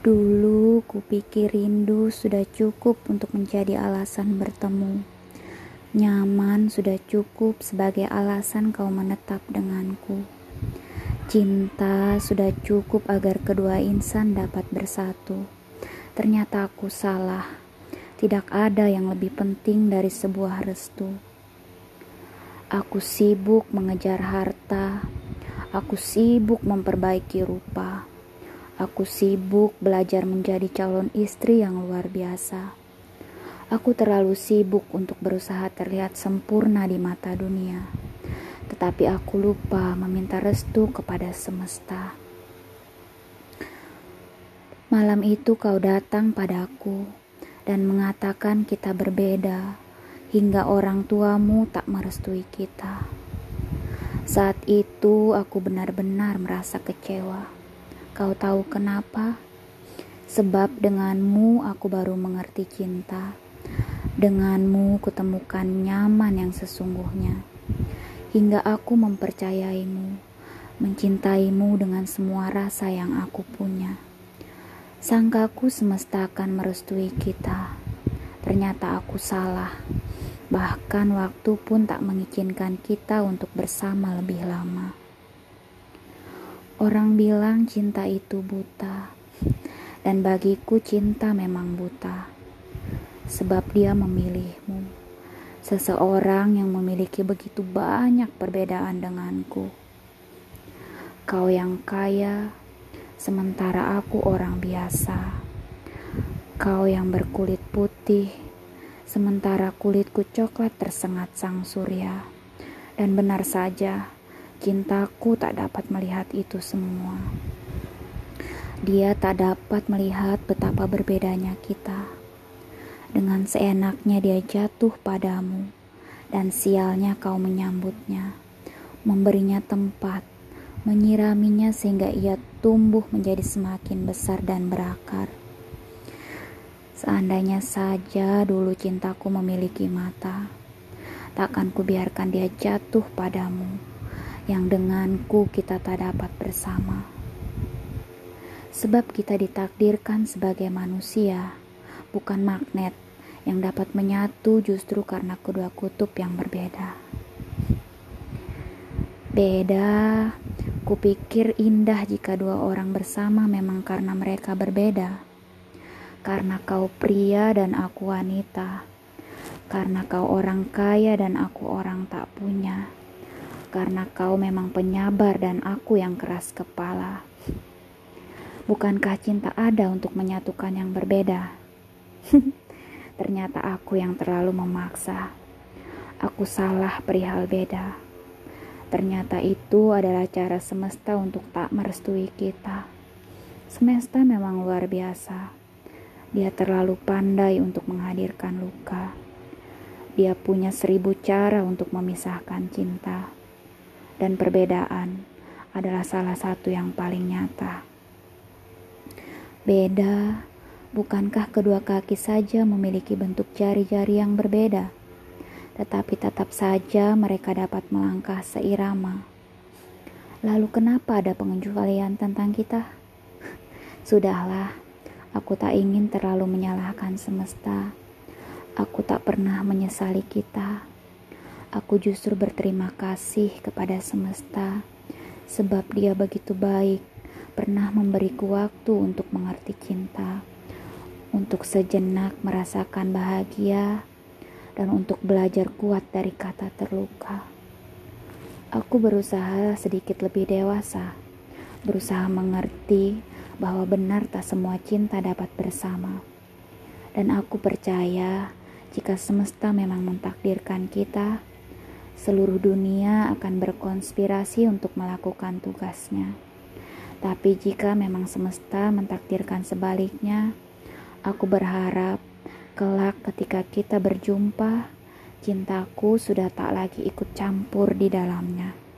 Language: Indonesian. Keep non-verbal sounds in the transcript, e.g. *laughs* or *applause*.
Dulu kupikir rindu sudah cukup untuk menjadi alasan bertemu. Nyaman sudah cukup sebagai alasan kau menetap denganku. Cinta sudah cukup agar kedua insan dapat bersatu. Ternyata aku salah. Tidak ada yang lebih penting dari sebuah restu. Aku sibuk mengejar harta. Aku sibuk memperbaiki rupa. Aku sibuk belajar menjadi calon istri yang luar biasa. Aku terlalu sibuk untuk berusaha terlihat sempurna di mata dunia, tetapi aku lupa meminta restu kepada semesta. Malam itu kau datang padaku dan mengatakan kita berbeda, hingga orang tuamu tak merestui kita. Saat itu aku benar-benar merasa kecewa Kau tahu kenapa? Sebab denganmu aku baru mengerti cinta. Denganmu kutemukan nyaman yang sesungguhnya. Hingga aku mempercayaimu, mencintaimu dengan semua rasa yang aku punya. Sangkaku semesta akan merestui kita. Ternyata aku salah. Bahkan waktu pun tak mengizinkan kita untuk bersama lebih lama. Orang bilang cinta itu buta, dan bagiku cinta memang buta, sebab dia memilihmu. Seseorang yang memiliki begitu banyak perbedaan denganku. Kau yang kaya, sementara aku orang biasa. Kau yang berkulit putih, sementara kulitku coklat tersengat sang surya. Dan benar saja, Cintaku tak dapat melihat itu semua. Dia tak dapat melihat betapa berbedanya kita. Dengan seenaknya dia jatuh padamu, dan sialnya kau menyambutnya, memberinya tempat, menyiraminya sehingga ia tumbuh menjadi semakin besar dan berakar. Seandainya saja dulu cintaku memiliki mata, takkan kubiarkan dia jatuh padamu yang denganku kita tak dapat bersama. Sebab kita ditakdirkan sebagai manusia, bukan magnet yang dapat menyatu justru karena kedua kutub yang berbeda. Beda, kupikir indah jika dua orang bersama memang karena mereka berbeda. Karena kau pria dan aku wanita. Karena kau orang kaya dan aku orang tak punya karena kau memang penyabar dan aku yang keras kepala. Bukankah cinta ada untuk menyatukan yang berbeda? *laughs* Ternyata aku yang terlalu memaksa. Aku salah perihal beda. Ternyata itu adalah cara semesta untuk tak merestui kita. Semesta memang luar biasa. Dia terlalu pandai untuk menghadirkan luka. Dia punya seribu cara untuk memisahkan cinta dan perbedaan adalah salah satu yang paling nyata. Beda, bukankah kedua kaki saja memiliki bentuk jari-jari yang berbeda? Tetapi tetap saja mereka dapat melangkah seirama. Lalu kenapa ada pengecualian tentang kita? *laughs* Sudahlah, aku tak ingin terlalu menyalahkan semesta. Aku tak pernah menyesali kita. Aku justru berterima kasih kepada semesta sebab dia begitu baik, pernah memberiku waktu untuk mengerti cinta, untuk sejenak merasakan bahagia, dan untuk belajar kuat dari kata terluka. Aku berusaha sedikit lebih dewasa, berusaha mengerti bahwa benar tak semua cinta dapat bersama. Dan aku percaya jika semesta memang mentakdirkan kita, seluruh dunia akan berkonspirasi untuk melakukan tugasnya. Tapi jika memang semesta mentakdirkan sebaliknya, aku berharap kelak ketika kita berjumpa, cintaku sudah tak lagi ikut campur di dalamnya.